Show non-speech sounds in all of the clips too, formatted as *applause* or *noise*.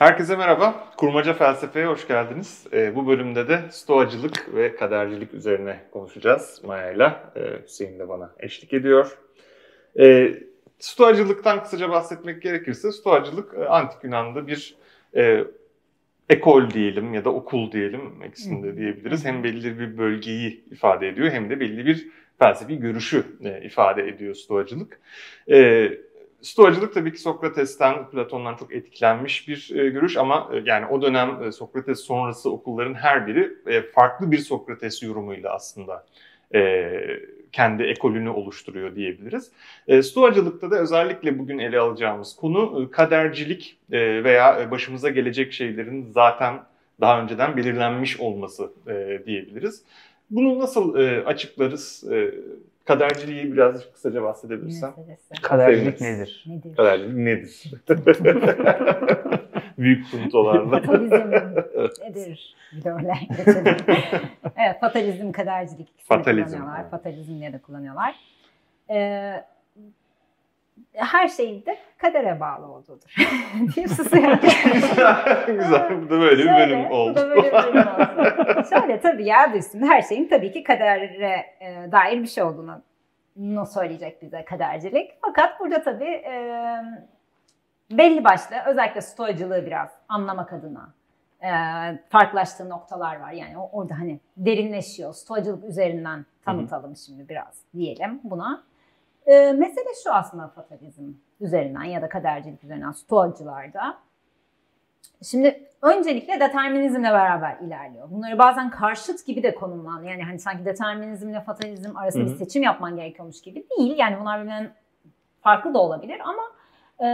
Herkese merhaba. Kurmaca Felsefe'ye hoş geldiniz. E, bu bölümde de stoacılık ve kadercilik üzerine konuşacağız Maya'yla. E, Hüseyin de bana eşlik ediyor. E, stoacılıktan kısaca bahsetmek gerekirse, stoacılık e, antik Yunan'da bir e, ekol diyelim ya da okul diyelim ikisini de diyebiliriz. Hem belli bir bölgeyi ifade ediyor hem de belli bir felsefi görüşü e, ifade ediyor stoacılık. E, Stoacılık tabii ki Sokrates'ten, Platon'dan çok etkilenmiş bir e, görüş ama e, yani o dönem e, Sokrates sonrası okulların her biri e, farklı bir Sokrates yorumuyla aslında e, kendi ekolünü oluşturuyor diyebiliriz. E, Stoacılıkta da özellikle bugün ele alacağımız konu e, kadercilik e, veya başımıza gelecek şeylerin zaten daha önceden belirlenmiş olması e, diyebiliriz. Bunu nasıl e, açıklarız? E, Kaderciliği biraz kısaca bahsedebilirsem. Kadercilik nedir? nedir? Kadercilik nedir? *laughs* Büyük puntolarla. Fatalizm nedir? Bir de öyle *laughs* evet, fatalizm, kadercilik ikisini fatalizm, kullanıyorlar. Evet. Fatalizm diye de kullanıyorlar. Ee, her şeyin de kadere bağlı olduğudur. *laughs* Diyeyim susuyorum. *laughs* Güzel. Bu da böyle Şöyle, bir bölüm oldu. Bu da böyle bir bölüm *laughs* oldu. Şöyle tabii yer üstünde her şeyin tabii ki kadere e, dair bir şey olduğunu no söyleyecek bize kadercilik. Fakat burada tabii e, belli başlı özellikle stoacılığı biraz anlamak adına e, farklılaştığı noktalar var. Yani orada hani derinleşiyor. Stoacılık üzerinden tanıtalım şimdi biraz diyelim buna. E, mesele şu aslında fatalizm üzerinden ya da kadercilik üzerinden stoacılarda. Şimdi öncelikle determinizmle beraber ilerliyor. Bunları bazen karşıt gibi de konumlanıyor. Yani hani sanki determinizmle fatalizm arasında bir seçim yapman gerekiyormuş gibi değil. Yani bunlar birbirinden farklı da olabilir ama e,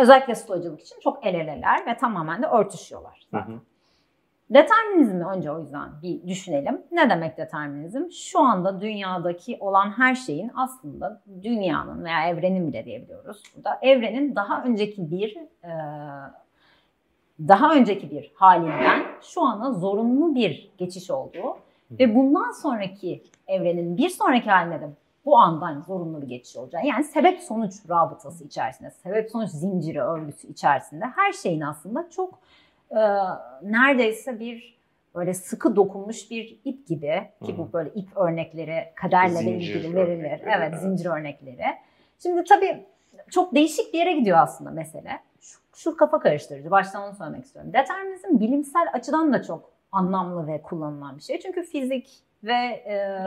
özellikle stoacılık için çok el eleler ve tamamen de örtüşüyorlar zaten. Hı hı. Determinizmi önce o yüzden bir düşünelim. Ne demek determinizm? Şu anda dünyadaki olan her şeyin aslında dünyanın veya evrenin bile diyebiliyoruz burada. Evrenin daha önceki bir e, daha önceki bir halinden şu ana zorunlu bir geçiş olduğu ve bundan sonraki evrenin bir sonraki haline de bu andan zorunlu bir geçiş olacak. Yani sebep sonuç rabıtası içerisinde, sebep sonuç zinciri örgüsü içerisinde her şeyin aslında çok e, neredeyse bir böyle sıkı dokunmuş bir ip gibi ki bu böyle ip örnekleri kaderle ilgili verilir. Örnekleri, evet, evet, zincir örnekleri. Şimdi tabii çok değişik bir yere gidiyor aslında mesele. Şu, şu kafa karıştırıcı. Baştan onu söylemek istiyorum. Determinizm bilimsel açıdan da çok anlamlı ve kullanılan bir şey. Çünkü fizik ve e,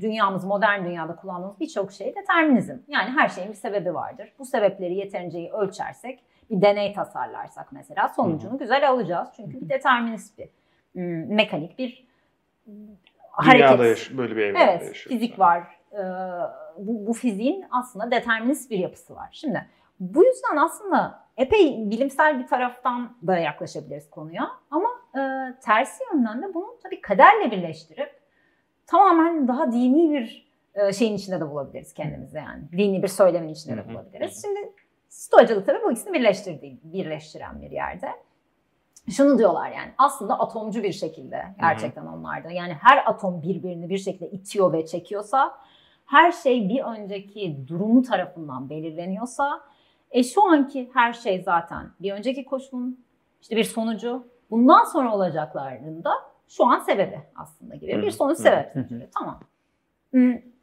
dünyamız, modern dünyada kullandığımız birçok şey determinizm. Yani her şeyin bir sebebi vardır. Bu sebepleri yeterince ölçersek bir deney tasarlarsak mesela sonucunu Hı-hı. güzel alacağız. Çünkü bir determinist bir mekanik bir hareket. Dünyada yaş- böyle bir evrende evet, yaşıyoruz. fizik var. Ee, bu, bu fiziğin aslında determinist bir yapısı var. Şimdi bu yüzden aslında epey bilimsel bir taraftan da yaklaşabiliriz konuya. Ama e, tersi yönden de bunu tabii kaderle birleştirip tamamen daha dini bir e, şeyin içinde de bulabiliriz kendimizi yani. Dini bir söylemin içinde de bulabiliriz. Şimdi Stoacılık tabii bu ikisini birleştirdiği, birleştiren bir yerde. Şunu diyorlar yani aslında atomcu bir şekilde gerçekten Hı-hı. onlarda. Yani her atom birbirini bir şekilde itiyor ve çekiyorsa her şey bir önceki durumu tarafından belirleniyorsa e şu anki her şey zaten bir önceki koşulun işte bir sonucu bundan sonra olacaklarında şu an sebebi aslında gibi bir sonuç sebep. Tamam.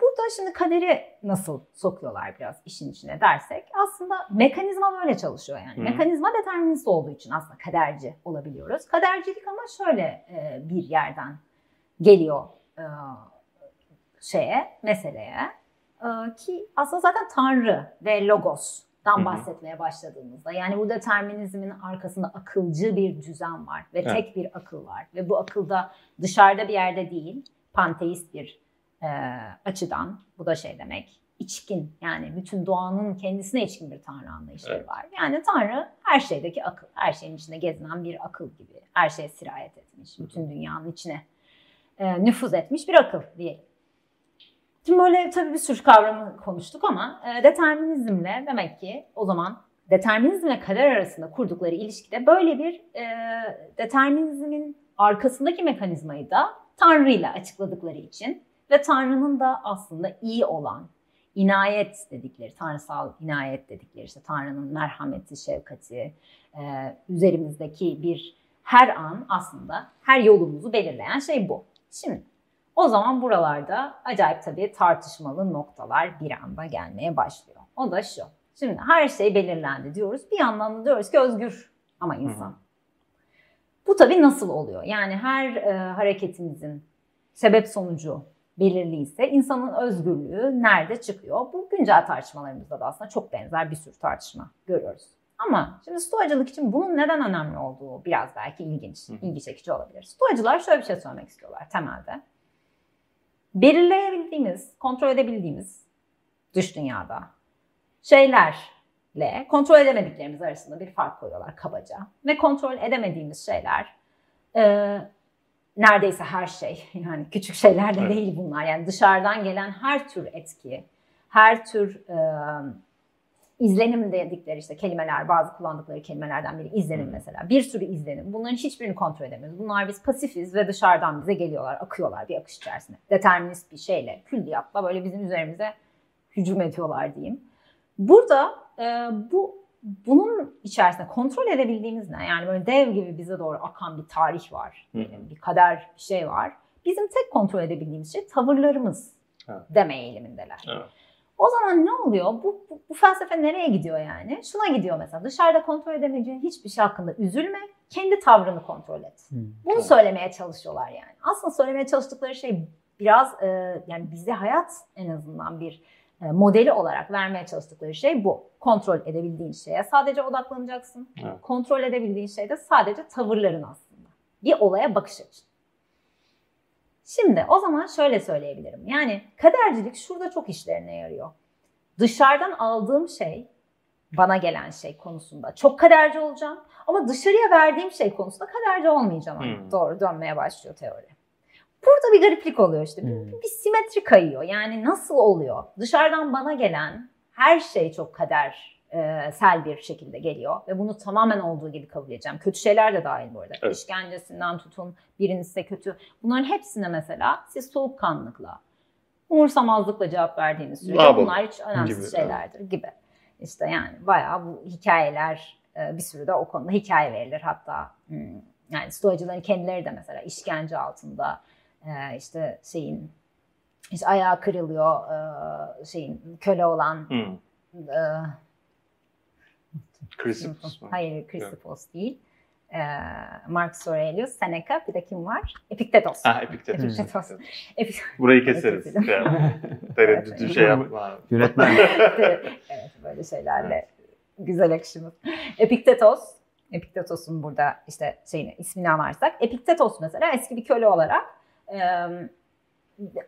Burada şimdi kaderi nasıl sokuyorlar biraz işin içine dersek aslında mekanizma böyle çalışıyor yani. Hı. Mekanizma determinist olduğu için aslında kaderci olabiliyoruz. Kadercilik ama şöyle e, bir yerden geliyor e, şeye, meseleye e, ki aslında zaten Tanrı ve Logos'tan bahsetmeye başladığımızda yani bu determinizmin arkasında akılcı bir düzen var ve evet. tek bir akıl var ve bu akılda dışarıda bir yerde değil panteist bir e, açıdan bu da şey demek içkin yani bütün doğanın kendisine içkin bir tanrı anlayışları evet. var. Yani tanrı her şeydeki akıl, her şeyin içinde gezinen bir akıl gibi. Her şeye sirayet etmiş, bütün dünyanın içine e, nüfuz etmiş bir akıl diyelim. Şimdi böyle tabii bir sürü kavramı konuştuk ama e, determinizmle demek ki o zaman determinizmle kader arasında kurdukları ilişkide böyle bir e, determinizmin arkasındaki mekanizmayı da Tanrı ile açıkladıkları için ve Tanrı'nın da aslında iyi olan, inayet dedikleri, tanrısal inayet dedikleri işte Tanrı'nın merhameti, şefkati, e, üzerimizdeki bir her an aslında her yolumuzu belirleyen şey bu. Şimdi o zaman buralarda acayip tabii tartışmalı noktalar bir anda gelmeye başlıyor. O da şu. Şimdi her şey belirlendi diyoruz. Bir yandan da diyoruz ki özgür ama insan. Hı hı. Bu tabii nasıl oluyor? Yani her e, hareketimizin sebep sonucu belirli ise insanın özgürlüğü nerede çıkıyor? Bu güncel tartışmalarımızda da aslında çok benzer bir sürü tartışma görüyoruz. Ama şimdi stoacılık için bunun neden önemli olduğu biraz belki ilginç, ilgi çekici olabilir. Stoacılar şöyle bir şey söylemek istiyorlar temelde. Belirleyebildiğimiz, kontrol edebildiğimiz dış dünyada şeylerle kontrol edemediklerimiz arasında bir fark koyuyorlar kabaca. Ve kontrol edemediğimiz şeyler e, neredeyse her şey. Yani küçük şeyler de evet. değil bunlar. Yani dışarıdan gelen her tür etki, her tür e, izlenim dedikleri işte kelimeler, bazı kullandıkları kelimelerden biri izlenim mesela. Bir sürü izlenim. Bunların hiçbirini kontrol edemiyoruz. Bunlar biz pasifiz ve dışarıdan bize geliyorlar, akıyorlar bir akış içerisinde. Determinist bir şeyle, külliyatla böyle bizim üzerimize hücum ediyorlar diyeyim. Burada e, bu bunun içerisinde kontrol edebildiğimiz ne? Yani böyle dev gibi bize doğru akan bir tarih var. Diyelim, bir kader bir şey var. Bizim tek kontrol edebildiğimiz şey tavırlarımız evet. deme eğilimindeler. Evet. O zaman ne oluyor? Bu, bu, bu felsefe nereye gidiyor yani? Şuna gidiyor mesela. Dışarıda kontrol edemeyeceğin hiçbir şey hakkında üzülme. Kendi tavrını kontrol et. Hmm. Bunu evet. söylemeye çalışıyorlar yani. Aslında söylemeye çalıştıkları şey biraz e, yani bize hayat en azından bir modeli olarak vermeye çalıştıkları şey bu. Kontrol edebildiğin şeye sadece odaklanacaksın. Evet. Kontrol edebildiğin şey de sadece tavırların aslında. Bir olaya bakış açın. Şimdi o zaman şöyle söyleyebilirim. Yani kadercilik şurada çok işlerine yarıyor. Dışarıdan aldığım şey, bana gelen şey konusunda çok kaderci olacağım. Ama dışarıya verdiğim şey konusunda kaderci olmayacağım. Hmm. Doğru dönmeye başlıyor teori. Burada bir gariplik oluyor işte. Hmm. Bir, bir simetri kayıyor. Yani nasıl oluyor? Dışarıdan bana gelen her şey çok kader e, sel bir şekilde geliyor ve bunu tamamen olduğu gibi kabul edeceğim. Kötü şeyler de dahil bu arada. Evet. İşkencesinden tutun, birinin size kötü. Bunların hepsine mesela siz soğukkanlıkla, umursamazlıkla cevap verdiğiniz sürece bunlar hiç önemsiz gibi, şeylerdir evet. gibi. İşte yani bayağı bu hikayeler e, bir sürü de o konuda hikaye verilir. Hatta hmm, yani stoacıların kendileri de mesela işkence altında e, işte şeyin işte ayağı kırılıyor e, şeyin köle olan hmm. e, Hayır Chrysippus değil. E, Marcus Aurelius, Seneca, bir de kim var? Epiktetos. Ha, Epiktetos. Epiktetos. Epik Burayı keseriz. Tereddütü *laughs* evet, şey yapma. Yönetmen. *laughs* evet, böyle şeylerle evet. güzel akışımız. Epiktetos, Epiktetos'un burada işte şeyini, ismini anarsak. Epiktetos mesela eski bir köle olarak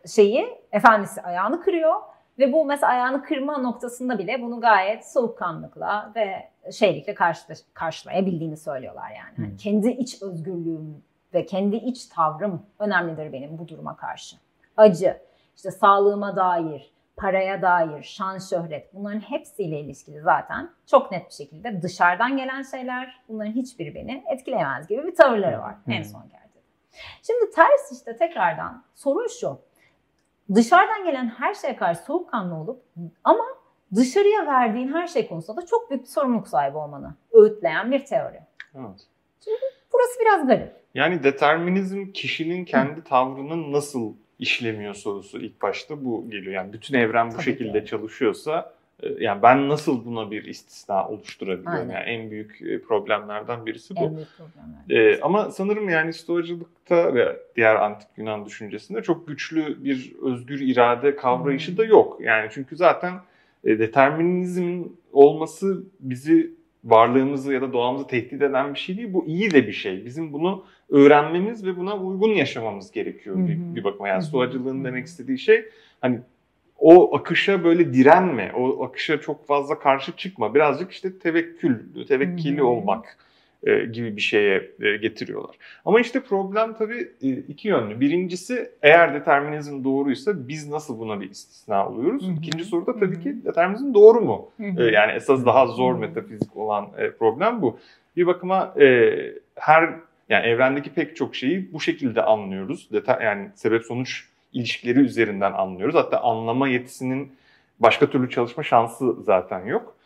şeyi efendisi ayağını kırıyor ve bu mesela ayağını kırma noktasında bile bunu gayet soğukkanlıkla ve şeylikle karşı, karşılayabildiğini söylüyorlar yani. Hmm. yani. Kendi iç özgürlüğüm ve kendi iç tavrım önemlidir benim bu duruma karşı. Acı, işte sağlığıma dair, paraya dair, şan, şöhret bunların hepsiyle ilişkili zaten çok net bir şekilde dışarıdan gelen şeyler bunların hiçbiri beni etkileyemez gibi bir tavırları var hmm. en son geldi. Şimdi ters işte tekrardan sorun şu. Dışarıdan gelen her şeye karşı soğukkanlı olup ama dışarıya verdiğin her şey konusunda da çok büyük bir sorumluluk sahibi olmanı öğütleyen bir teori. Evet. Şimdi burası biraz garip. Yani determinizm kişinin kendi tavrının nasıl işlemiyor sorusu ilk başta bu geliyor. Yani bütün evren bu Tabii şekilde ki. çalışıyorsa yani ben nasıl buna bir istisna oluşturabiliyorum? Aynen. Yani en büyük e, problemlerden birisi bu. En büyük problemlerden ee, ama sanırım yani stoacılıkta ve diğer antik Yunan düşüncesinde çok güçlü bir özgür irade kavrayışı hmm. da yok. Yani çünkü zaten e, determinizmin olması bizi varlığımızı ya da doğamızı tehdit eden bir şey değil. Bu iyi de bir şey. Bizim bunu öğrenmemiz ve buna uygun yaşamamız gerekiyor bir, bir bakıma. Yani stoacılığın demek istediği şey hani o akışa böyle direnme, o akışa çok fazla karşı çıkma. Birazcık işte tevekkül, tevekkili olmak e, gibi bir şeye e, getiriyorlar. Ama işte problem tabii e, iki yönlü. Birincisi eğer determinizm doğruysa biz nasıl buna bir istisna oluyoruz? Hı-hı. İkinci soru da tabii ki determinizm doğru mu? E, yani esas daha zor metafizik olan e, problem bu. Bir bakıma e, her yani evrendeki pek çok şeyi bu şekilde anlıyoruz. Deta- yani sebep sonuç ilişkileri üzerinden anlıyoruz. Hatta anlama yetisinin başka türlü çalışma şansı zaten yok.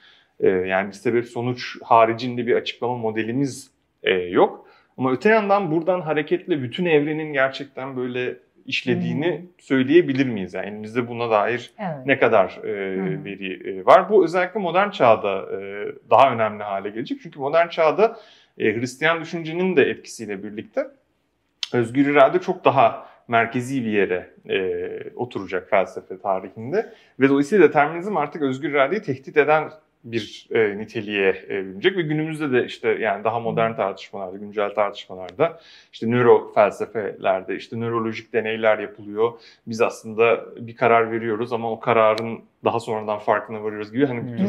E, yani bir sebep sonuç haricinde bir açıklama modelimiz e, yok. Ama öte yandan buradan hareketle bütün evrenin gerçekten böyle işlediğini hmm. söyleyebilir miyiz? Yani elimizde buna dair evet. ne kadar e, hmm. veri e, var? Bu özellikle modern çağda e, daha önemli hale gelecek. Çünkü modern çağda e, Hristiyan düşüncenin de etkisiyle birlikte özgür irade çok daha merkezi bir yere e, oturacak felsefe tarihinde. Ve dolayısıyla determinizm artık özgür iradeyi tehdit eden bir e, niteliğe e, bürünecek ve günümüzde de işte yani daha modern tartışmalarda, güncel tartışmalarda işte nöro felsefelerde işte nörolojik deneyler yapılıyor. Biz aslında bir karar veriyoruz ama o kararın daha sonradan farkına varıyoruz gibi hani bu tür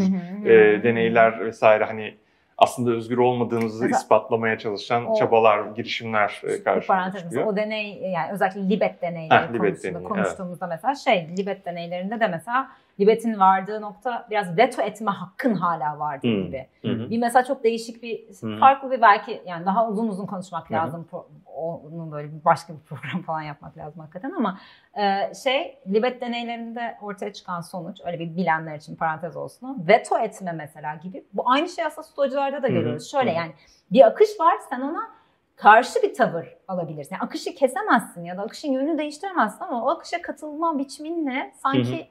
e, deneyler vesaire hani aslında özgür olmadığımızı mesela, ispatlamaya çalışan o, çabalar, girişimler e, karşımıza çıkıyor. O deney yani özellikle Libet deneyleri Heh, konusunda Libet deneyi, konuştuğumuzda evet. mesela şey Libet deneylerinde de mesela Libet'in vardığı nokta biraz veto etme hakkın hala vardı hmm. gibi. Hmm. Bir mesela çok değişik bir hmm. farklı bir belki yani daha uzun uzun konuşmak hmm. lazım. Onun böyle başka bir program *laughs* falan yapmak lazım hakikaten ama e, şey Libet deneylerinde ortaya çıkan sonuç öyle bir bilenler için parantez olsun veto etme mesela gibi. Bu aynı şey aslında stoacılarda da görüyoruz. Şöyle yani bir akış var sen ona karşı bir tavır alabilirsin. Yani akışı kesemezsin ya da akışın yönünü değiştiremezsin ama o akışa katılma biçiminle sanki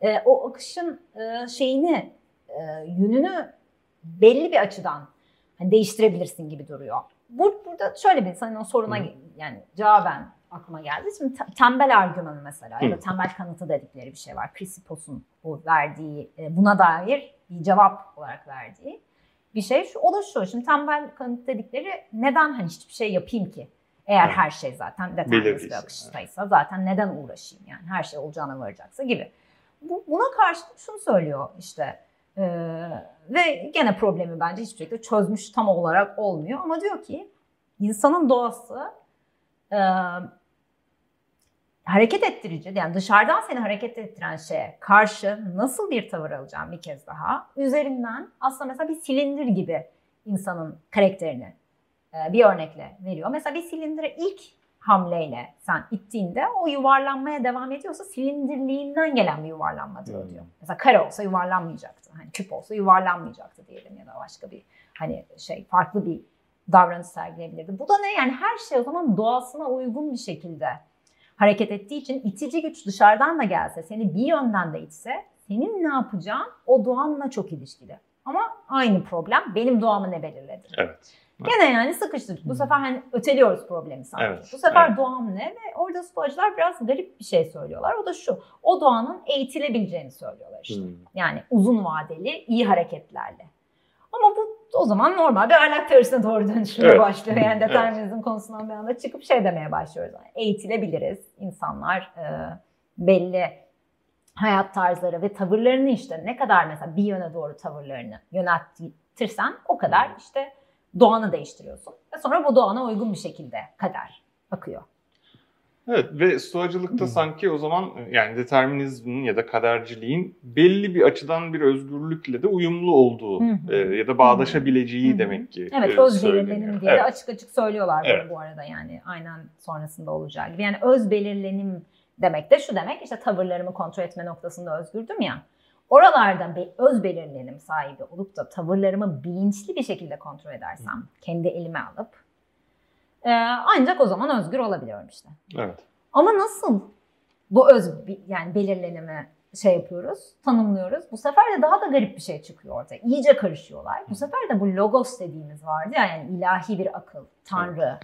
e, o akışın e, şeyini e, yönünü belli bir açıdan hani değiştirebilirsin gibi duruyor. Bur, burada şöyle bir senin o soruna Hı. yani cevaben aklıma geldi. Şimdi tembel argümanı mesela Hı. ya da tembel kanıtı dedikleri bir şey var. Chrysippus'un bu verdiği e, buna dair bir cevap olarak verdiği bir şey. Şu, o da şu. Şimdi tembel kanıt dedikleri neden hani hiçbir şey yapayım ki? Eğer evet. her şey zaten determinist bir akıştaysa zaten neden uğraşayım yani her şey olacağına varacaksa gibi. Bu, buna karşı şunu söylüyor işte e, ve gene problemi bence hiçbir şekilde çözmüş tam olarak olmuyor ama diyor ki insanın doğası e, hareket ettirici yani dışarıdan seni hareket ettiren şeye karşı nasıl bir tavır alacağım bir kez daha üzerinden aslında mesela bir silindir gibi insanın karakterini e, bir örnekle veriyor. Mesela bir silindire ilk hamleyle sen ittiğinde o yuvarlanmaya devam ediyorsa silindirliğinden gelen bir yuvarlanma diyor. Hmm. Mesela kare olsa yuvarlanmayacaktı. Hani küp olsa yuvarlanmayacaktı diyelim ya da başka bir hani şey farklı bir davranış sergileyebilirdi. Bu da ne yani her şey o zaman doğasına uygun bir şekilde hareket ettiği için itici güç dışarıdan da gelse seni bir yönden de itse senin ne yapacağın o doğanla çok ilişkili. Ama aynı problem benim doğamı ne belirledi? Evet. Gene yani sıkıştırdık. Bu sefer hani öteliyoruz problemi sanki. Evet, Bu sefer evet. doğam ne? Ve orada stoacılar biraz garip bir şey söylüyorlar. O da şu. O doğanın eğitilebileceğini söylüyorlar işte. Hmm. Yani uzun vadeli iyi hareketlerle. Ama bu o zaman normal bir ahlak teorisine doğru dönüşmeye evet. başlıyor. Yani *laughs* determinizm evet. konusundan bir anda çıkıp şey demeye başlıyoruz. Yani eğitilebiliriz. İnsanlar e, belli hayat tarzları ve tavırlarını işte ne kadar mesela bir yöne doğru tavırlarını yöneltirsen o kadar işte doğanı değiştiriyorsun. Ve sonra bu doğana uygun bir şekilde kader akıyor. Evet ve stoacılıkta hmm. sanki o zaman yani determinizmin ya da kaderciliğin belli bir açıdan bir özgürlükle de uyumlu olduğu hmm. e, ya da bağdaşabileceği hmm. demek ki Evet e, öz belirlenim diye evet. de açık açık söylüyorlar evet. bu arada yani aynen sonrasında olacağı gibi. Yani öz belirlenim demek de şu demek işte tavırlarımı kontrol etme noktasında özgürdüm ya. Oralarda bir öz belirlenim sahibi olup da tavırlarımı bilinçli bir şekilde kontrol edersem, kendi elime alıp e, ancak o zaman özgür olabiliyorum işte. Evet. Ama nasıl bu öz yani belirlenimi şey yapıyoruz, tanımlıyoruz. Bu sefer de daha da garip bir şey çıkıyor ortaya. İyice karışıyorlar. Bu sefer de bu logos dediğimiz vardı ya yani ilahi bir akıl, tanrı,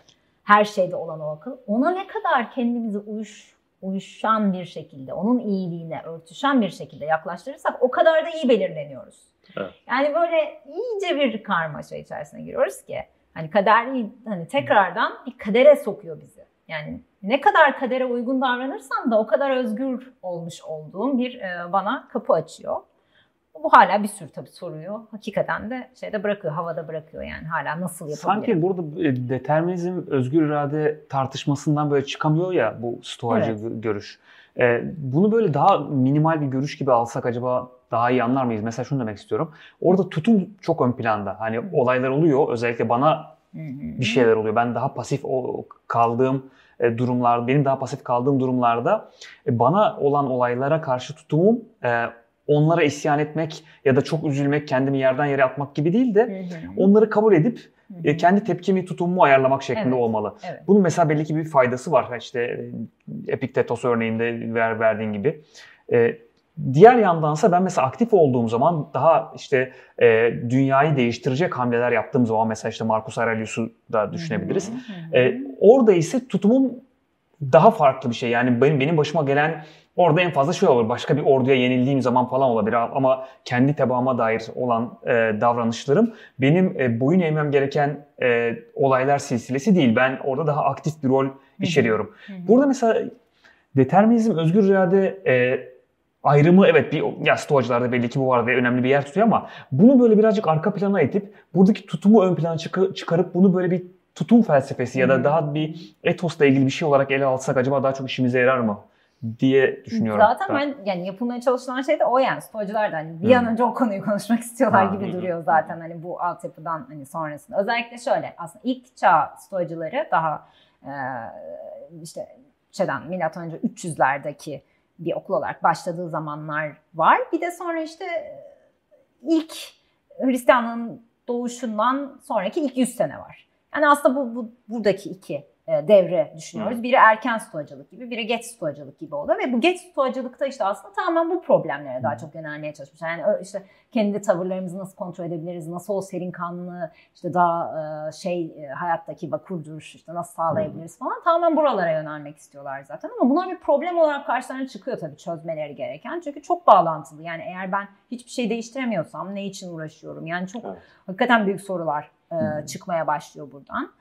her şeyde olan o akıl. Ona ne kadar kendimizi uyuş uyuşan bir şekilde, onun iyiliğine örtüşen bir şekilde yaklaştırırsak o kadar da iyi belirleniyoruz. Evet. Yani böyle iyice bir karmaşa içerisine giriyoruz ki hani kader hani tekrardan bir kadere sokuyor bizi. Yani ne kadar kadere uygun davranırsam da o kadar özgür olmuş olduğum bir e, bana kapı açıyor. Bu hala bir sürü tabii soruyu hakikaten de şeyde bırakıyor, havada bırakıyor yani hala nasıl yapabilirim? Sanki burada e, determinizm, özgür irade tartışmasından böyle çıkamıyor ya bu stoacı evet. görüş. E, bunu böyle daha minimal bir görüş gibi alsak acaba daha iyi anlar mıyız? Mesela şunu demek istiyorum. Orada tutum çok ön planda. Hani olaylar oluyor. Özellikle bana bir şeyler oluyor. Ben daha pasif kaldığım e, durumlar, benim daha pasif kaldığım durumlarda bana olan olaylara karşı tutumum onlara isyan etmek ya da çok üzülmek, kendimi yerden yere atmak gibi değil de onları kabul edip e, kendi tepkimi, tutumumu ayarlamak şeklinde Evet, olmalı. evet. Bunun mesela belli ki bir faydası var. İşte e, Epiktetos örneğinde ver, verdiğin gibi. E, diğer yandansa ben mesela aktif olduğum zaman daha işte e, dünyayı değiştirecek hamleler yaptığım zaman mesela işte Marcus Aurelius'u da düşünebiliriz. E, orada ise tutumum daha farklı bir şey. Yani benim benim başıma gelen orada en fazla şey olur. Başka bir orduya yenildiğim zaman falan olabilir ama kendi tebaama dair olan e, davranışlarım benim e, boyun eğmem gereken e, olaylar silsilesi değil. Ben orada daha aktif bir rol içeriyorum. Burada mesela determinizm, özgür irade e, ayrımı evet bir ya stoacılarda belli ki bu var ve önemli bir yer tutuyor ama bunu böyle birazcık arka plana itip buradaki tutumu ön plana çıkı- çıkarıp bunu böyle bir tutum felsefesi ya Hı. da daha bir etosla ilgili bir şey olarak ele alsak acaba daha çok işimize yarar mı diye düşünüyorum. Zaten ben yani yapılmaya çalışılan şey de o yani stoacılar da hani bir Hı. an önce o konuyu konuşmak istiyorlar Ha. gibi hı. duruyor zaten hani bu altyapıdan hani sonrasında. Özellikle şöyle aslında ilk çağ stoacıları daha e, işte şeyden milattan önce 300'lerdeki bir okul olarak başladığı zamanlar var. Bir de sonra işte ilk Hristiyanlığın doğuşundan sonraki ilk 100 sene var. Yani aslında bu, bu buradaki iki devre düşünüyoruz. Biri erken stoacılık gibi, biri geç stoacılık gibi oluyor ve bu geç stoacılıkta işte aslında tamamen bu problemlere daha çok yönelmeye çalışmışlar. Yani işte kendi tavırlarımızı nasıl kontrol edebiliriz, nasıl o serin kanlı, işte daha e, şey e, hayattaki vakur duruş işte nasıl sağlayabiliriz falan tamamen buralara yönelmek istiyorlar zaten ama bunlar bir problem olarak karşılarına çıkıyor tabii çözmeleri gereken. Çünkü çok bağlantılı. Yani eğer ben hiçbir şey değiştiremiyorsam ne için uğraşıyorum? Yani çok Evet. hakikaten büyük sorular e, Hı. çıkmaya başlıyor buradan.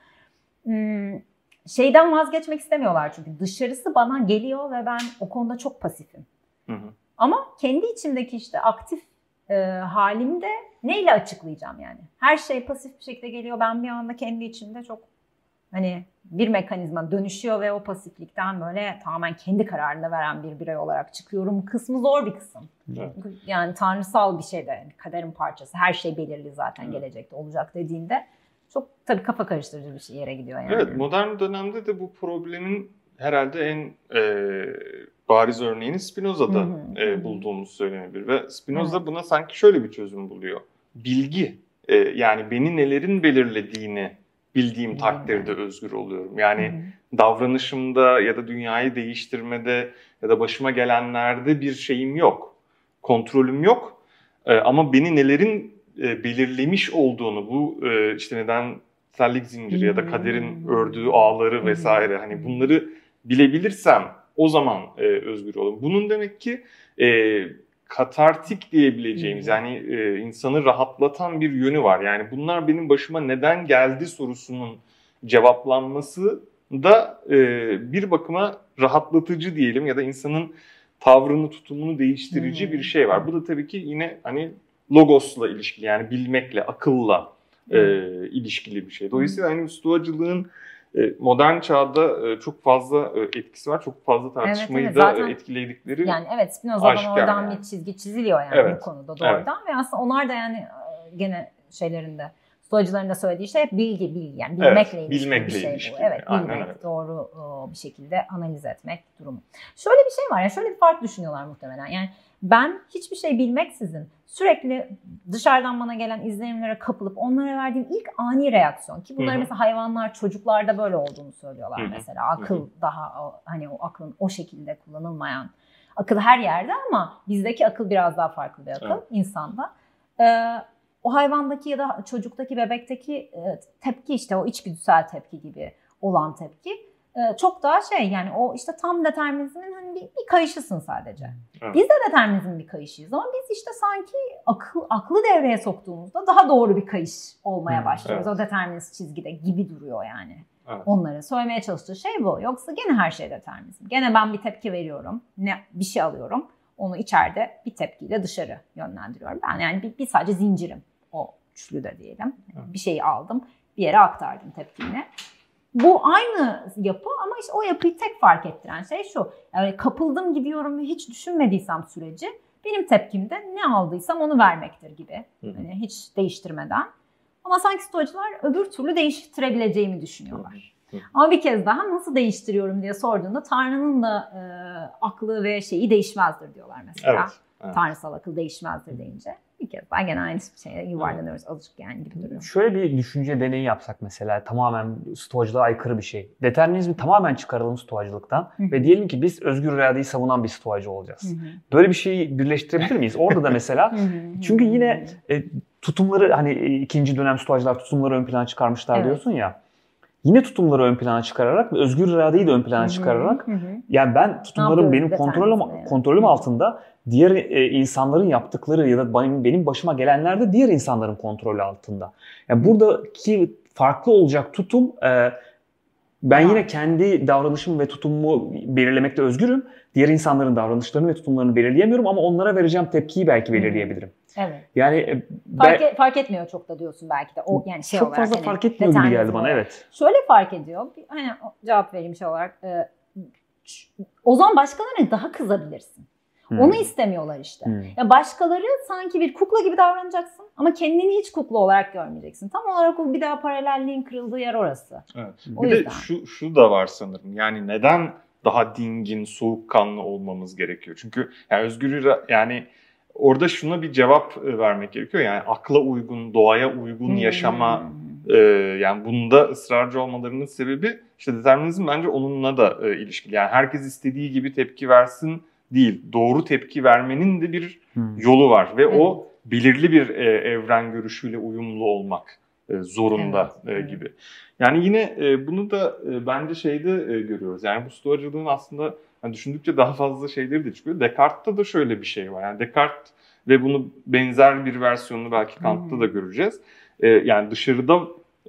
Hmm, şeyden vazgeçmek istemiyorlar çünkü dışarısı bana geliyor ve ben o konuda çok pasifim. Hı hı. Ama kendi içimdeki işte aktif e, halimde neyle açıklayacağım yani? Her şey pasif bir şekilde geliyor. Ben bir anda kendi içimde çok hani bir mekanizma dönüşüyor ve o pasiflikten böyle tamamen kendi kararını veren bir birey olarak çıkıyorum. Kısmı zor bir kısım. Evet. Yani tanrısal bir şey de kaderin parçası. Her şey belirli zaten Evet. gelecekte olacak dediğinde çok tabii kafa karıştırıcı bir şey yere gidiyor yani. Evet, modern dönemde de bu problemin herhalde en e, bariz örneğini Spinoza'da Hı hı, e, bulduğumuz söylenebilir ve Spinoza Evet. buna sanki şöyle bir çözüm buluyor. Bilgi, e, yani beni nelerin belirlediğini bildiğim takdirde özgür oluyorum. Yani Hı hı. davranışımda ya da dünyayı değiştirmede ya da başıma gelenlerde bir şeyim yok. Kontrolüm yok. E, ama beni nelerin e, belirlemiş olduğunu bu e, işte nedensellik zinciri ya da kaderin Hmm. ördüğü ağları vesaire hani bunları bilebilirsem o zaman e, özgür olurum. Bunun demek ki e, katartik diyebileceğimiz Hmm. yani e, insanı rahatlatan bir yönü var. Yani bunlar benim başıma neden geldi sorusunun cevaplanması da e, bir bakıma rahatlatıcı diyelim ya da insanın tavrını, tutumunu değiştirici Hmm. bir şey var. Bu da tabii ki yine hani logosla ilişkili yani bilmekle, akılla e, ilişkili bir şey. Dolayısıyla hani stoacılığın e, modern çağda e, çok fazla e, etkisi var. Çok fazla tartışmayı evet, da zaten- e, etkiledikleri Yani evet Spinoza'dan oradan yani. bir çizgi çiziliyor yani Evet. bu konuda doğrudan ve aslında onlar da yani gene şeylerinde Stoacıların da söylediği şey hep bilgi, bilgi. Yani bilmekle Evet, ilişkili bilmekle bir şey ilişkili. bu. Evet, Aynen bilmek, öyle. doğru bir şekilde analiz etmek durumu. Şöyle bir şey var ya, şöyle bir fark düşünüyorlar muhtemelen. Yani ben hiçbir şey bilmeksizin sürekli dışarıdan bana gelen izlenimlere kapılıp onlara verdiğim ilk ani reaksiyon ki bunları mesela hayvanlar çocuklarda böyle olduğunu söylüyorlar mesela. Akıl daha o- hani o aklın o şekilde kullanılmayan akıl her yerde ama bizdeki akıl biraz daha farklı bir akıl Evet. insanda. Ee, o hayvandaki ya da çocuktaki, bebekteki e, tepki işte o içgüdüsel tepki gibi olan tepki e, çok daha şey yani o işte tam determinizmin hani bir, bir kayışısın sadece. Evet. Biz de determinizmin bir kayışıyız ama biz işte sanki akıl, aklı devreye soktuğumuzda daha doğru bir kayış olmaya başlıyoruz. evet. O determinist çizgide gibi duruyor yani. Evet. Onların söylemeye çalıştığı şey bu. Yoksa gene her şey determinizm. Gene ben bir tepki veriyorum. Ne bir şey alıyorum. Onu içeride bir tepkiyle dışarı yönlendiriyorum. Ben yani bir, bir sadece zincirim. O üçlü de diyelim. Evet. Bir şeyi aldım. Bir yere aktardım tepkini. Bu aynı yapı ama işte o yapıyı tek fark ettiren şey şu. Yani kapıldım gidiyorum ve hiç düşünmediysem süreci benim tepkimde ne aldıysam onu vermektir gibi. Hani hiç değiştirmeden. Ama sanki stoacılar öbür türlü değiştirebileceğimi düşünüyorlar. Hı hı. Ama bir kez daha nasıl değiştiriyorum diye sorduğunda Tanrı'nın da e, aklı ve şeyi değişmezdir diyorlar mesela. Evet. Evet. Tanrısal akıl değişmezdir deyince bir kez daha gene aynı şeye yuvarlanıyoruz. Azıcık yani gibi duruyor. Şöyle bir düşünce deneyi yapsak mesela tamamen stoacılığa aykırı bir şey. Determinizmi tamamen çıkaralım hı. ve diyelim ki biz özgür iradeyi savunan bir stoacı olacağız. Böyle bir şeyi birleştirebilir miyiz? Orada da *laughs* mesela çünkü yine e, tutumları hani e, ikinci dönem stoacılar tutumları ön plana çıkarmışlar Evet. diyorsun ya. Yine tutumları ön plana çıkararak ve özgür iradeyi de ön plana çıkararak Hı hı. yani ben tutumlarım benim kontrolüm yani? kontrolüm altında diğer e, insanların yaptıkları ya da benim, benim başıma gelenler de diğer insanların kontrolü altında. Yani buradaki farklı olacak tutum e, ben yine kendi davranışımı ve tutumumu belirlemekte özgürüm. Diğer insanların davranışlarını ve tutumlarını belirleyemiyorum ama onlara vereceğim tepkiyi belki belirleyebilirim. Evet. Yani e, Fark, ben- e- fark etmiyor çok da diyorsun belki de. O yani şey çok olarak fazla hani fark etmiyor gibi geldi determinizm bana olarak. evet. Şöyle fark ediyor. Hani cevap vereyim şey olarak. e, o zaman başkalarına daha kızabilirsin. Hmm. Onu istemiyorlar işte. Hmm. Ya başkaları sanki bir kukla gibi davranacaksın ama kendini hiç kukla olarak görmeyeceksin. Tam olarak o bir daha paralelliğin kırıldığı yer orası. Evet. O bir de yüzden. şu şu da var sanırım. Yani neden daha dingin, soğukkanlı olmamız gerekiyor? Çünkü yani özgür yani orada şuna bir cevap e, vermek gerekiyor. Yani akla uygun, doğaya uygun yaşama Hmm. e, yani bunda ısrarcı olmalarının sebebi işte determinizm bence onunla da e, ilişkili. Yani herkes istediği gibi tepki versin değil. Doğru tepki vermenin de bir Hmm. yolu var ve o belirli bir e, evren görüşüyle uyumlu olmak e, zorunda Evet, e, evet. gibi. Yani yine e, bunu da e, bence şeyde e, görüyoruz. Yani bu stoacılığın aslında hani düşündükçe daha fazla şeyleri de çıkıyor. Descartes'ta da şöyle bir şey var. Yani Descartes ve bunu benzer bir versiyonunu belki Kant'ta da göreceğiz. E, yani dışarıda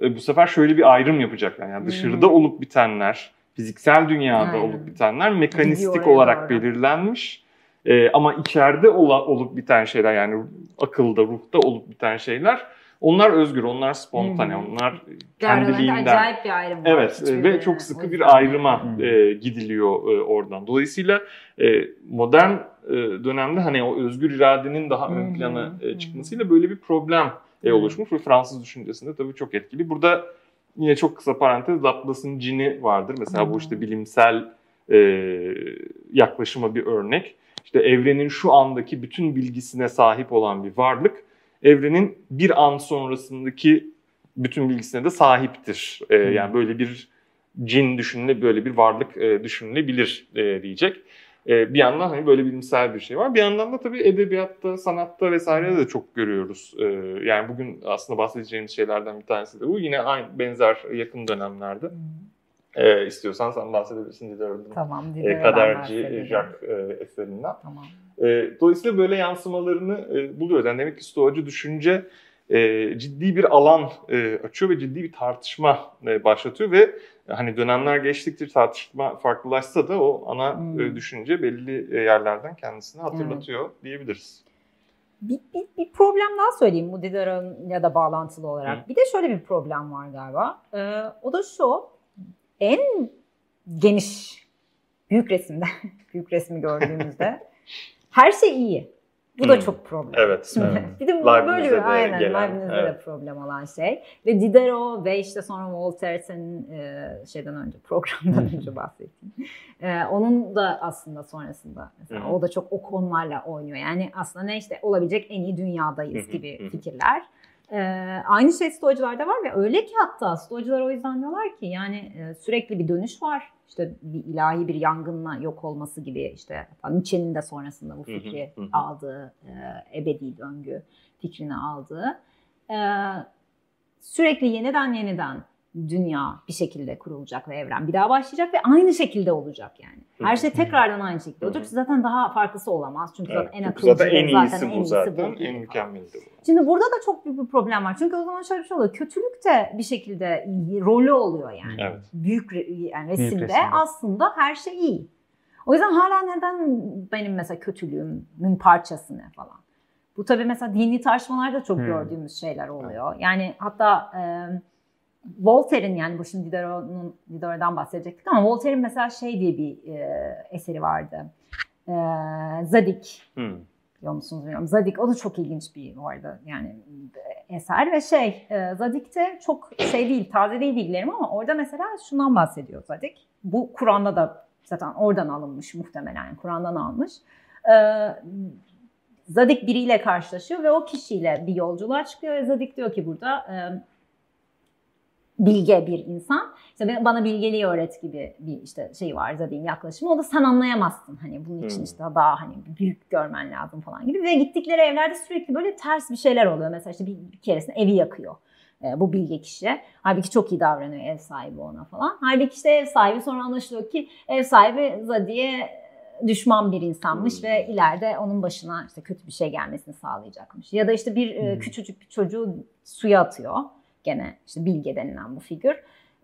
e, bu sefer şöyle bir ayrım yapacaklar. Yani dışarıda Hmm. olup bitenler, fiziksel dünyada Aynen. olup bitenler mekanistik olarak doğru. belirlenmiş. E, ama içeride ola- olup biten şeyler yani akılda, ruhta olup biten şeyler onlar özgür, onlar spontane, hı. onlar kendiliğinden. acayip bir ayrım var. Evet ve böyle- çok sıkı bir ayrıma yani. e, gidiliyor e, oradan. Dolayısıyla e, modern e, dönemde hani o özgür iradenin daha Hı ön plana e, hı. çıkmasıyla böyle bir problem e, Hı. oluşmuş ve Fransız düşüncesinde tabii çok etkili. Burada yine çok kısa parantez Laplace'ın cini vardır. Mesela hı. bu işte bilimsel e, yaklaşıma bir örnek. İşte evrenin şu andaki bütün bilgisine sahip olan bir varlık evrenin bir an sonrasındaki bütün bilgisine de sahiptir. E. Yani böyle bir cin düşünüle böyle bir varlık e, düşünülebilir e, diyecek. E, bir yandan hani böyle bilimsel bir şey var. Bir yandan da tabii edebiyatta, sanatta vesairede de çok görüyoruz. E, yani bugün aslında bahsedeceğimiz şeylerden bir tanesi de bu. Yine aynı benzer yakın dönemlerde. E, istiyorsan sen bahsedebilirsin Diderot'un Tamam. e, Diderot'dan kaderci. Jacques e, eserinden. Tamam. E, dolayısıyla böyle yansımalarını e, buluyoruz. Yani demek ki stoacı düşünce e, ciddi bir alan e, açıyor ve ciddi bir tartışma e, başlatıyor ve hani dönemler geçtikçe tartışma farklılaşsa da o ana Hmm. e, düşünce belli e, yerlerden kendisini hatırlatıyor diyebiliriz. Bir, bir, bir problem daha söyleyeyim bu Diderot'un ya da bağlantılı olarak. Bir de şöyle bir problem var galiba. Ee, o da şu. En geniş büyük resimde, *laughs* büyük resmi gördüğümüzde *laughs* her şey iyi. Bu da Hmm. çok problem. Evet, Şimdi evet. *laughs* bir de böyle de aynen Leibniz'de de evet. problem olan şey. Ve Diderot ve işte sonra Voltaire senin e, şeyden önce *laughs* programdan önce bahsettiğin. E, onun da aslında sonrasında mesela hı. o da çok o konularla oynuyor. Yani aslında ne işte olabilecek en iyi dünyadayız gibi fikirler. E, aynı şey stoacılarda var ve öyle ki hatta stoacılar o yüzden diyorlar ki yani e, sürekli bir dönüş var. İşte bir ilahi bir yangınla yok olması gibi işte Nietzsche'nin de sonrasında bu fikri aldığı e, ebedi döngü fikrini aldığı e, sürekli yeniden yeniden dünya bir şekilde kurulacak ve evren bir daha başlayacak ve aynı şekilde olacak yani. Her şey tekrardan aynı şekilde olacak. Zaten daha farklısı olamaz. Çünkü Evet, zaten en akıllıcı zaten en iyisi zaten en bu iyisi zaten. bu En mükemmeli de bu. Şimdi burada da çok büyük bir problem var. Çünkü o zaman şöyle bir şey oluyor. Kötülük de bir şekilde rolü oluyor yani. Evet. Büyük re- yani resimde, resimde. aslında her şey iyi. O yüzden hala neden benim mesela kötülüğümün parçası ne falan. Bu tabii mesela dini tartışmalarda çok Hmm. gördüğümüz şeyler oluyor. Yani hatta e, Voltaire'in yani bu şimdi Diderot'un Diderot'dan bahsedecektik ama Voltaire'in mesela şey diye bir e, eseri vardı. E, Zadik Hı. biliyor musunuz bilmiyorum. Zadik o da çok ilginç bir bu arada yani e, eser ve şey e, Zadik'te çok şey değil taze değil bilgilerim ama orada mesela şundan bahsediyor Zadik. Bu Kur'an'da da zaten oradan alınmış muhtemelen yani Kur'an'dan almış. E, Zadik biriyle karşılaşıyor ve o kişiyle bir yolculuğa çıkıyor. Zadik diyor ki burada e, bilge bir insan. İşte bana bilgeliği öğret gibi bir işte şey var Zadik'in yaklaşımı. O da sen anlayamazsın. Hani bunun için işte daha hani büyük görmen lazım falan gibi. Ve gittikleri evlerde sürekli böyle ters bir şeyler oluyor. Mesela işte bir, bir keresinde evi yakıyor e, bu bilge kişi. Halbuki çok iyi davranıyor ev sahibi ona falan. Halbuki işte ev sahibi sonra anlaşılıyor ki ev sahibi Zadi'ye düşman bir insanmış hmm. ve ileride onun başına işte kötü bir şey gelmesini sağlayacakmış. Ya da işte bir hmm. küçücük bir çocuğu suya atıyor. Gene işte bilge denilen bu figür.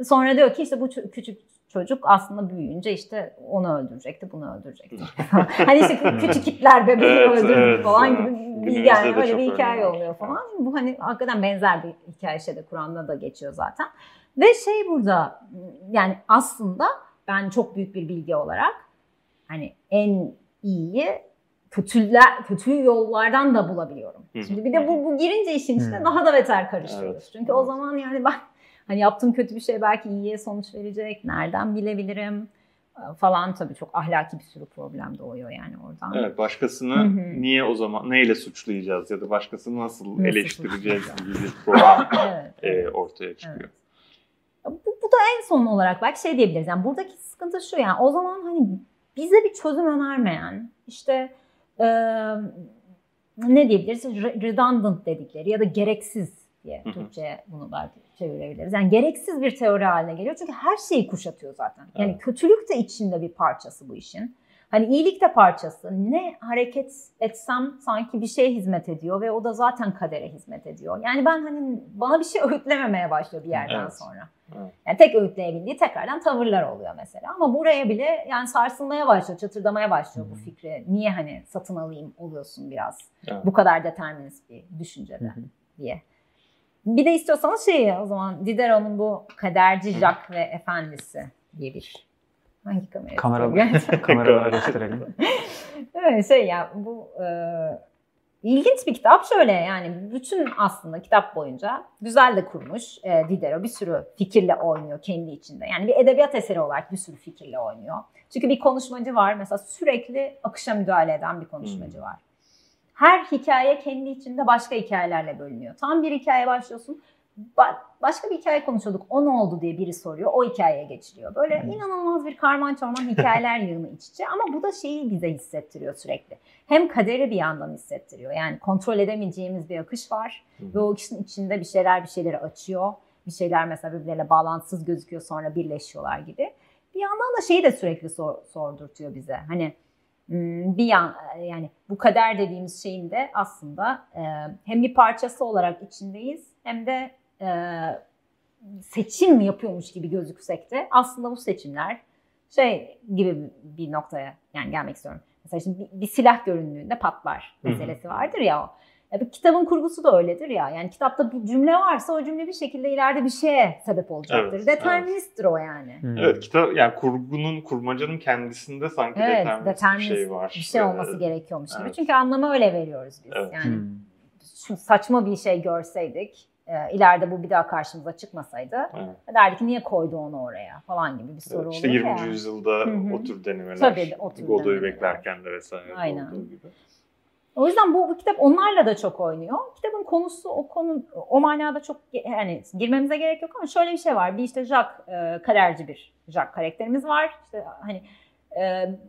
Sonra diyor ki işte bu küçük çocuk aslında büyüyünce işte onu öldürecekti, bunu öldürecekti. *laughs* hani işte küçük kitler bebeği evet, öldürdü evet, falan gibi bir yani öyle bir hikaye oluyor falan. Bu hani hakikaten benzer bir hikaye şeyde Kur'an'da da geçiyor zaten. Ve şey burada yani aslında ben çok büyük bir bilgi olarak hani en iyiyi kötüler, kötü yollardan da bulabiliyorum. Şimdi bir de bu, bu girince işin içine daha da beter karışıyoruz. Evet. Çünkü o zaman yani ben hani yaptığım kötü bir şey belki iyiye sonuç verecek. Nereden bilebilirim? falan tabii çok ahlaki bir sürü problem doğuyor yani oradan. Evet başkasını Hı-hı. niye o zaman neyle suçlayacağız ya da başkasını nasıl, nasıl eleştireceğiz *laughs* gibi bir problem evet, evet. ortaya çıkıyor. Evet. Bu, bu da en son olarak belki şey diyebiliriz. Yani buradaki sıkıntı şu yani o zaman hani bize bir çözüm önermeyen işte e, ne diyebiliriz redundant dedikleri ya da gereksiz diye Türkçe'ye bunu belki çevirebiliriz. Yani gereksiz bir teori haline geliyor çünkü her şeyi kuşatıyor zaten. Yani evet. kötülük de içinde bir parçası bu işin. Hani iyilik de parçası. Ne hareket etsem sanki bir şeye hizmet ediyor ve o da zaten kadere hizmet ediyor. Yani ben hani bana bir şey *laughs* öğütlememeye başlıyor bir yerden evet. sonra. Evet. Yani tek öğütleyebildiği tekrardan tavırlar oluyor mesela. Ama buraya bile yani sarsılmaya başlıyor, çatırdamaya başlıyor hmm. bu fikri. Niye hani satın alayım oluyorsun biraz. Evet. Bu kadar determinist bir düşüncede hmm. diye. Bir de istiyorsanız şeyi o zaman Diderot'un bu kaderci Jack ve efendisi diye bir hangi kamera? *laughs* Kamera, kameraları gösterelim. evet şey ya bu e, ilginç bir kitap şöyle yani bütün aslında kitap boyunca güzel de kurmuş e, Diderot bir sürü fikirle oynuyor kendi içinde. Yani bir edebiyat eseri olarak bir sürü fikirle oynuyor. Çünkü bir konuşmacı var mesela sürekli akışa müdahale eden bir konuşmacı hmm. var her hikaye kendi içinde başka hikayelerle bölünüyor. Tam bir hikaye başlıyorsun. Başka bir hikaye konuşuyorduk. O ne oldu diye biri soruyor. O hikayeye geçiliyor. Böyle hmm. inanılmaz bir karman çorman hikayeler *laughs* yığını iç içe. Ama bu da şeyi bize hissettiriyor sürekli. Hem kaderi bir yandan hissettiriyor. Yani kontrol edemeyeceğimiz bir akış var. Hmm. Ve o akışın içinde bir şeyler bir şeyleri açıyor. Bir şeyler mesela birbirleriyle bağlantısız gözüküyor sonra birleşiyorlar gibi. Bir yandan da şeyi de sürekli sor, sordurtuyor bize. Hani bir yan yani bu kader dediğimiz şeyin de aslında e, hem bir parçası olarak içindeyiz hem de e, seçim yapıyormuş gibi gözüksek de aslında bu seçimler şey gibi bir noktaya yani gelmek istiyorum. Mesela şimdi bir, bir silah göründüğünde patlar meselesi vardır ya o. Ya bir kitabın kurgusu da öyledir ya. Yani kitapta bir cümle varsa o cümle bir şekilde ileride bir şeye sebep olacaktır. Evet, Deterministtir evet. o yani. Hmm. Evet kitap yani kurgunun kurmacanın kendisinde sanki evet, determinist, determinist bir şey var. Bir şey olması evet. gerekiyormuş gibi. Evet. Çünkü anlamı öyle veriyoruz biz. Evet. Yani hmm. şu saçma bir şey görseydik e, ileride bu bir daha karşımıza çıkmasaydı evet. derdik niye koydu onu oraya falan gibi bir soru evet, işte olur 20. Yani. yüzyılda Hı-hı. o tür denemeler. Tabii o tür Godoy'u beklerken de vesaire Aynen. olduğu gibi. O yüzden bu, bu kitap onlarla da çok oynuyor. Kitabın konusu o konu o manada çok yani girmemize gerek yok ama şöyle bir şey var. Bir işte Jack e, kaderci bir Jack karakterimiz var. İşte hani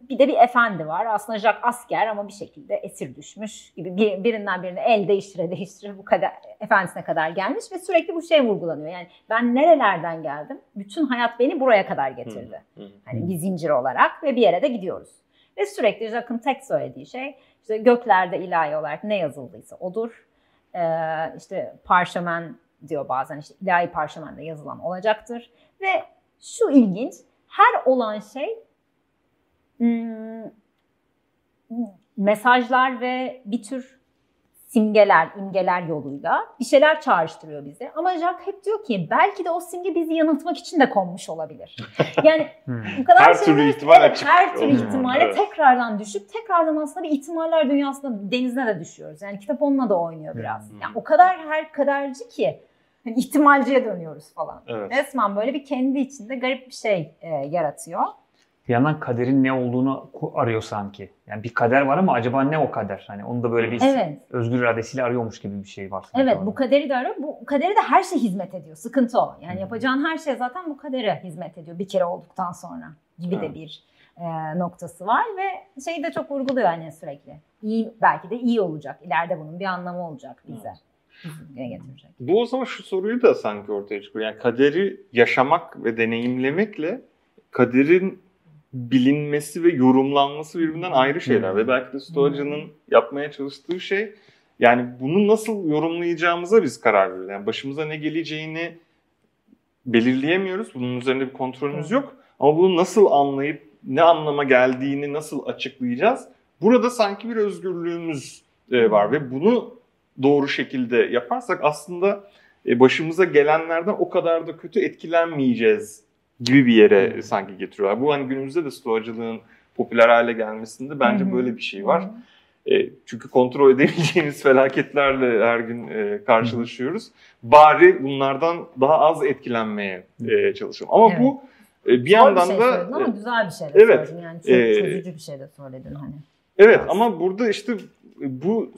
bir de bir efendi var. Aslında Jack asker ama bir şekilde esir düşmüş gibi bir, birinden birine el değiştire değiştire bu kadar efendisine kadar gelmiş ve sürekli bu şey vurgulanıyor. Yani ben nerelerden geldim? Bütün hayat beni buraya kadar getirdi. Hani bir zincir olarak ve bir yere de gidiyoruz. Ve sürekli Jack'ın tek söylediği şey işte göklerde ilahi olarak ne yazıldıysa odur. Ee, işte parşömen diyor bazen işte ilahi parşömende yazılan olacaktır. Ve şu ilginç her olan şey mesajlar ve bir tür simgeler, imgeler yoluyla bir şeyler çağrıştırıyor bize. Ama Jack hep diyor ki belki de o simge bizi yanıltmak için de konmuş olabilir. *laughs* Yani hmm. bu kadar her türlü ihtimal açık. Her türlü ihtimale evet. tekrardan düşüp tekrardan aslında bir ihtimaller dünyasında denizine de düşüyoruz. Yani kitap onunla da oynuyor biraz. Hmm. Yani o kadar her kadarcı ki hani ihtimalciye dönüyoruz falan. Evet. Resmen böyle bir kendi içinde garip bir şey e, yaratıyor. Bir yandan kaderin ne olduğunu arıyor sanki. Yani bir kader var ama acaba ne o kader? Hani onu da böyle bir evet. özgür iradesiyle arıyormuş gibi bir şey var. Evet orada. bu kaderi de arıyor. Bu kaderi de her şey hizmet ediyor. Sıkıntı o. Yani hmm. yapacağın her şey zaten bu kadere hizmet ediyor bir kere olduktan sonra gibi hmm. de bir e, noktası var ve şeyi de çok vurguluyor hani sürekli. İyi belki de iyi olacak. İleride bunun bir anlamı olacak bize. Hmm getirecek. Bu o zaman şu soruyu da sanki ortaya çıkıyor. Yani kaderi yaşamak ve deneyimlemekle kaderin bilinmesi ve yorumlanması birbirinden ayrı şeyler. Ve belki de Stoacı'nın yapmaya çalıştığı şey yani bunu nasıl yorumlayacağımıza biz karar veriyoruz. Yani başımıza ne geleceğini belirleyemiyoruz. Bunun üzerinde bir kontrolümüz yok. Ama bunu nasıl anlayıp ne anlama geldiğini nasıl açıklayacağız? Burada sanki bir özgürlüğümüz e, var ve bunu doğru şekilde yaparsak aslında e, başımıza gelenlerden o kadar da kötü etkilenmeyeceğiz gibi bir yere hmm. sanki getiriyorlar. Bu hani günümüzde de stoacılığın popüler hale gelmesinde bence hmm. böyle bir şey var. Hmm. E, çünkü kontrol edemeyeceğimiz *laughs* felaketlerle her gün e, karşılaşıyoruz. Hmm. Bari bunlardan daha az etkilenmeye e, çalışalım. Ama evet. bu e, bir yandan bir şey da ama güzel bir şey de evet, söyledin. Yani çok e, çözücü bir şey de söyledin hani. Evet Biraz. ama burada işte bu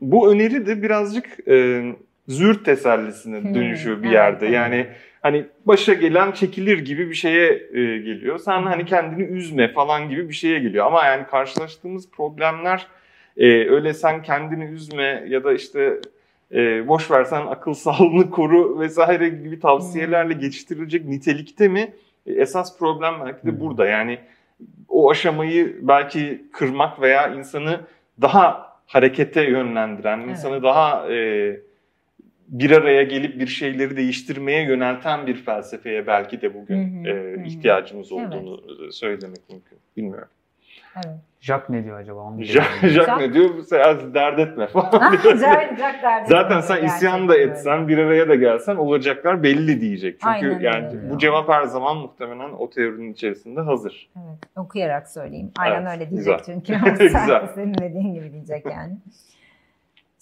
bu öneri de birazcık e, züğürt tesellisine hmm, dönüşüyor bir yerde. Evet, yani hani başa gelen çekilir gibi bir şeye e, geliyor. Sen hani kendini üzme falan gibi bir şeye geliyor. Ama yani karşılaştığımız problemler e, öyle sen kendini üzme ya da işte e, boş versen akıl *laughs* sağlığını koru vesaire gibi tavsiyelerle hmm. geçiştirilecek nitelikte mi? E, esas problem belki de hmm. burada. Yani o aşamayı belki kırmak veya insanı daha harekete yönlendiren, evet. insanı daha e, bir araya gelip bir şeyleri değiştirmeye yönelten bir felsefeye belki de bugün hı hı, e, hı. ihtiyacımız olduğunu evet. söylemek mümkün. Bilmiyorum. Evet. Jack ne diyor acaba? Onu Jack, Jack ne diyor? Sen dert etme *laughs* falan diyor. Jack, Jack dert Zaten sen isyan da etsen, bir araya da gelsen olacaklar belli diyecek. Çünkü Aynen yani öyle. bu cevap her zaman muhtemelen o teorinin içerisinde hazır. Evet, okuyarak söyleyeyim. Aynen evet, öyle diyecek güzel. çünkü. *laughs* güzel. Senin dediğin gibi diyecek yani.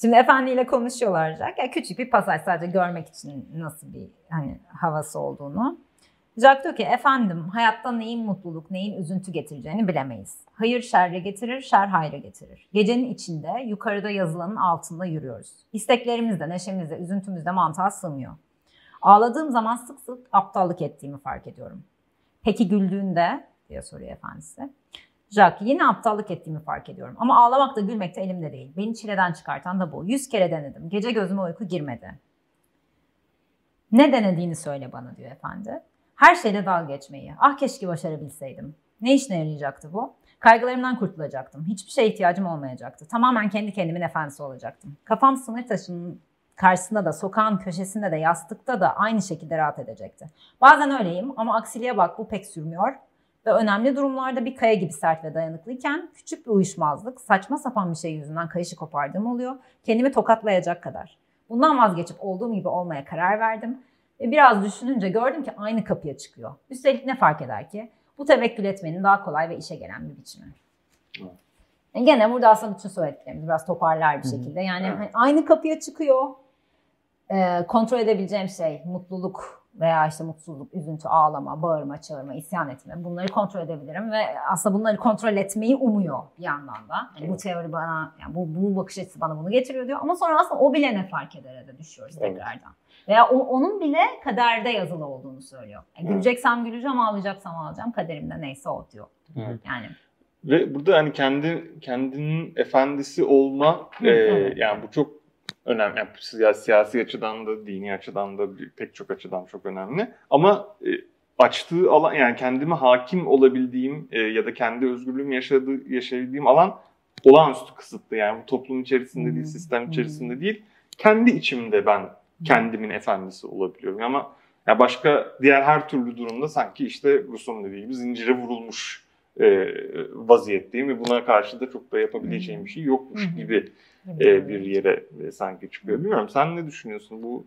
Şimdi efendiyle konuşuyorlar Jack. Yani küçük bir pasaj sadece görmek için nasıl bir hani havası olduğunu. Jack diyor ki efendim hayatta neyin mutluluk neyin üzüntü getireceğini bilemeyiz. Hayır şerre getirir, şer hayrı getirir. Gecenin içinde yukarıda yazılanın altında yürüyoruz. İsteklerimizde, neşemizde, üzüntümüzde mantığa sığmıyor. Ağladığım zaman sık sık aptallık ettiğimi fark ediyorum. Peki güldüğünde diye soruyor efendisi. Jack yine aptallık ettiğimi fark ediyorum. Ama ağlamak da gülmek de elimde değil. Beni çileden çıkartan da bu. Yüz kere denedim. Gece gözüme uyku girmedi. Ne denediğini söyle bana diyor efendi. Her şeyle dalga geçmeyi. Ah keşke başarabilseydim. Ne işine yarayacaktı bu? Kaygılarımdan kurtulacaktım. Hiçbir şeye ihtiyacım olmayacaktı. Tamamen kendi kendimin efendisi olacaktım. Kafam sınır taşının karşısında da, sokağın köşesinde de, yastıkta da aynı şekilde rahat edecekti. Bazen öyleyim ama aksiliğe bak bu pek sürmüyor. Ve önemli durumlarda bir kaya gibi sert ve dayanıklıyken küçük bir uyuşmazlık, saçma sapan bir şey yüzünden kayışı kopardığım oluyor. Kendimi tokatlayacak kadar. Bundan vazgeçip olduğum gibi olmaya karar verdim. Ve biraz düşününce gördüm ki aynı kapıya çıkıyor. Üstelik ne fark eder ki? Bu tevekkül etmenin daha kolay ve işe gelen bir biçimi. Yani gene burada aslında bütün söylediklerimizi biraz toparlar bir şekilde. Yani hani aynı kapıya çıkıyor. Ee, kontrol edebileceğim şey mutluluk veya işte mutsuzluk, üzüntü, ağlama, bağırma, çağırma, isyan etme. Bunları kontrol edebilirim ve aslında bunları kontrol etmeyi umuyor bir yandan da. Yani bu teori bana, yani bu, bu bakış açısı bana bunu getiriyor diyor. Ama sonra aslında o bile ne fark eder de düşüyoruz evet. tekrardan. Veya o, onun bile kaderde yazılı olduğunu söylüyor. Yani güleceksem güleceğim, ağlayacaksam ağlayacağım. Kaderimde neyse o diyor. Evet. Yani ve burada hani kendi kendinin efendisi olma e, yani bu çok önemli. Yani siyasi, siyasi açıdan da, dini açıdan da pek çok açıdan çok önemli. Ama e, açtığı alan yani kendime hakim olabildiğim e, ya da kendi özgürlüğümü yaşadığı, yaşayabildiğim alan olağanüstü kısıtlı. Yani bu toplum içerisinde değil, sistem içerisinde değil. Kendi içimde ben kendimin efendisi olabiliyorum. Ama ya başka diğer her türlü durumda sanki işte Rus'un dediği gibi zincire vurulmuş e, vaziyetteyim ve buna karşı da çok da yapabileceğim bir şey yokmuş gibi e, bir yere e, sanki çıkıyor. Bilmiyorum sen ne düşünüyorsun bu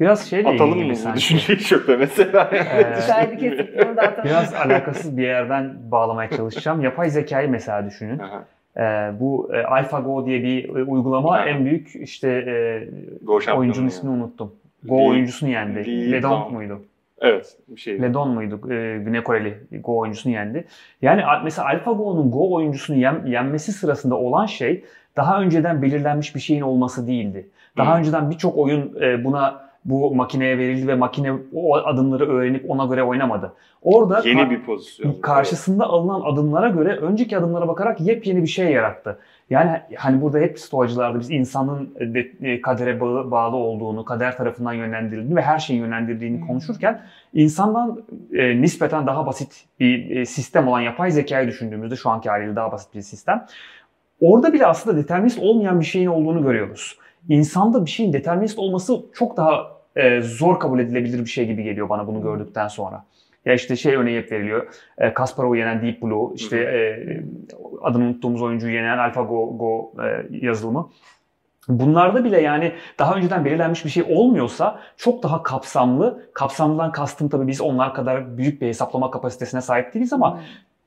Biraz şeyle Atalım ilgili mı sanki. düşünceyi çöpe mesela? *laughs* Ee, *laughs* biraz alakasız bir yerden bağlamaya çalışacağım. Yapay zekayı mesela düşünün. Aha. E, bu e, AlphaGo diye bir e, uygulama ha. en büyük işte e, oyuncunun ismini unuttum. Go Lee, oyuncusunu yendi. Ledong muydu? Evet. Bir şey. Ledon muydu? E, Güney Koreli Go oyuncusunu yendi. Yani mesela AlphaGo'nun Go oyuncusunu yen- yenmesi sırasında olan şey daha önceden belirlenmiş bir şeyin olması değildi. Daha Hmm. önceden birçok oyun e, buna bu makineye verildi ve makine o adımları öğrenip ona göre oynamadı. Orada Yeni bir pozisyon. karşısında alınan adımlara göre önceki adımlara bakarak yepyeni bir şey yarattı. Yani hani burada hep stoacılarda biz insanın de, e, kadere bağlı, bağlı olduğunu, kader tarafından yönlendirildiğini ve her şeyin yönlendirildiğini Hmm. konuşurken insandan e, nispeten daha basit bir e, sistem olan yapay zekayı düşündüğümüzde şu anki haliyle daha basit bir sistem. Orada bile aslında determinist olmayan bir şeyin olduğunu görüyoruz. İnsanda bir şeyin determinist olması çok daha e, zor kabul edilebilir bir şey gibi geliyor bana bunu gördükten sonra. Ya işte şey örneği hep veriliyor. E, Kasparov'u yenen Deep Blue, işte e, adını unuttuğumuz oyuncuyu yenen AlphaGo Go, e, yazılımı. Bunlarda bile yani daha önceden belirlenmiş bir şey olmuyorsa çok daha kapsamlı, kapsamdan kastım tabii biz onlar kadar büyük bir hesaplama kapasitesine sahip değiliz ama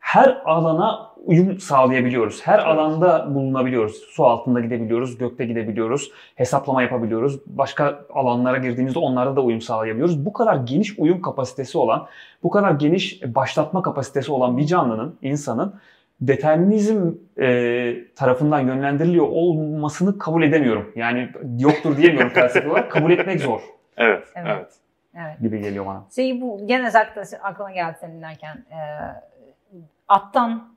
her alana uyum sağlayabiliyoruz. Her Evet. alanda bulunabiliyoruz. Su altında gidebiliyoruz, gökte gidebiliyoruz, hesaplama yapabiliyoruz. Başka alanlara girdiğimizde onlarda da uyum sağlayabiliyoruz. Bu kadar geniş uyum kapasitesi olan, bu kadar geniş başlatma kapasitesi olan bir canlının, insanın determinizm e, tarafından yönlendiriliyor olmasını kabul edemiyorum. Yani yoktur diyemiyorum *laughs* felsefe olarak. Kabul etmek zor Evet. Evet. Evet. Evet. gibi geliyor bana. Şeyi bu gene da aklıma geldi senin dinlerken e, attan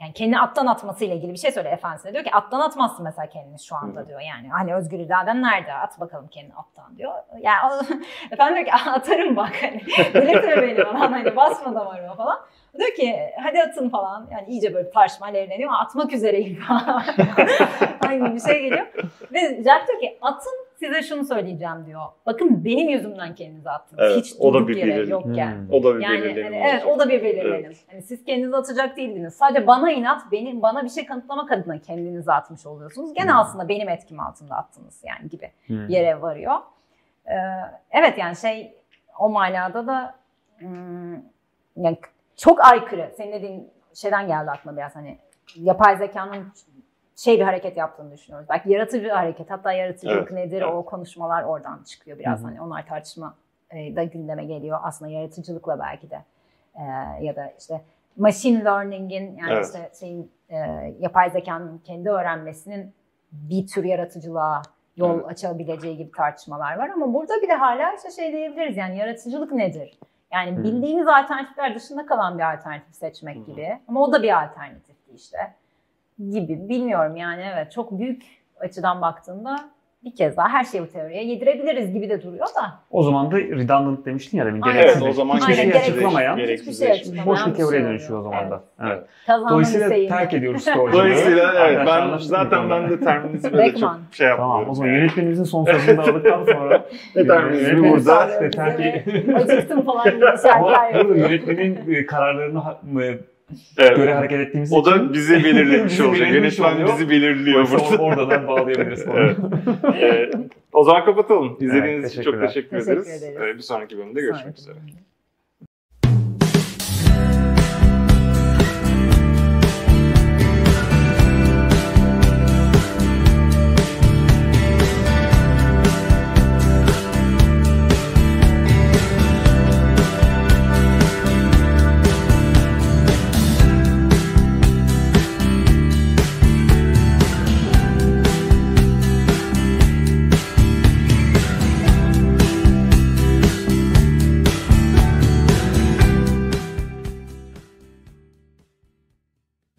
yani kendini attan atmasıyla ilgili bir şey söyle efendisine. Diyor ki attan atmazsın mesela kendini şu anda diyor. Yani hani özgür iraden nerede? At bakalım kendini attan diyor. Yani *laughs* efendim diyor ki atarım bak hani. Delirtme beni falan hani basma damarıma falan. Diyor ki hadi atın falan. Yani iyice böyle tartışma alevleniyor ama atmak üzereyim falan. *laughs* Aynı bir şey geliyor. Ve Jack diyor ki atın size şunu söyleyeceğim diyor. Bakın benim yüzümden kendinizi attınız. Evet, Hiç o da durduk bir yere belirli- yokken. Hmm. O da bir Yani belirlenim hani evet o da bir belirlenim. Evet. Hani siz kendinizi atacak değildiniz. Sadece bana inat, benim bana bir şey kanıtlamak adına kendinizi atmış oluyorsunuz. Gene Hmm. aslında benim etkim altında attınız yani gibi Hmm. yere varıyor. Ee, evet yani şey o manada da hmm, yani çok aykırı. Senin dediğin şeyden geldi aklıma biraz hani yapay zekanın şey bir hareket yaptığını düşünüyoruz. Belki yaratıcı bir hareket. Hatta yaratıcılık Evet, nedir evet. o konuşmalar oradan çıkıyor biraz. Hı hı. Hani onlar tartışma e, da gündeme geliyor. Aslında yaratıcılıkla belki de E, ya da işte machine learning'in yani Evet. işte şeyin e, yapay zekanın kendi öğrenmesinin bir tür yaratıcılığa yol Evet. açabileceği gibi tartışmalar var ama burada bir de hala işte şey diyebiliriz yani yaratıcılık nedir? Yani Hı. bildiğimiz alternatifler dışında kalan bir alternatif seçmek Hı. gibi. Ama o da bir alternatifti işte. Gibi. Bilmiyorum yani evet çok büyük açıdan baktığında bir kez daha her şeyi bu teoriye yedirebiliriz gibi de duruyor da. O zaman da redundant demiştin ya demin. Aynen. Gereksiz. Evet, o zaman hiçbir şey gereksiz- açıklamayan gereksiz Hiçbir şey açıklamayan boş bir teoriye şey dönüşüyor o zaman da. Evet. Kazanma Dolayısıyla liseyi. terk ediyoruz *laughs* stoğacılığı. Dolayısıyla evet ben zaten ben determinizme de çok şey yapmıyorum. Tamam o zaman yani. yönetmenimizin son *laughs* sözünü de aldıktan sonra Yönetmenin burada. Ve Acıktım falan gibi şarkılar yapıyor. yönetmenin e, kararlarını e, Evet. göre hareket ettiğimiz O için da bizi belirlemiş *laughs* olacak. Yönetmen bizi belirliyor Oysa burada. *laughs* oradan bağlayabiliriz. Evet. *laughs* Ee, o zaman kapatalım. İzlediğiniz Evet, için çok teşekkür Teşekkür ederiz. ederiz. Ee, bir sonraki bölümde görüşmek Sonraki üzere.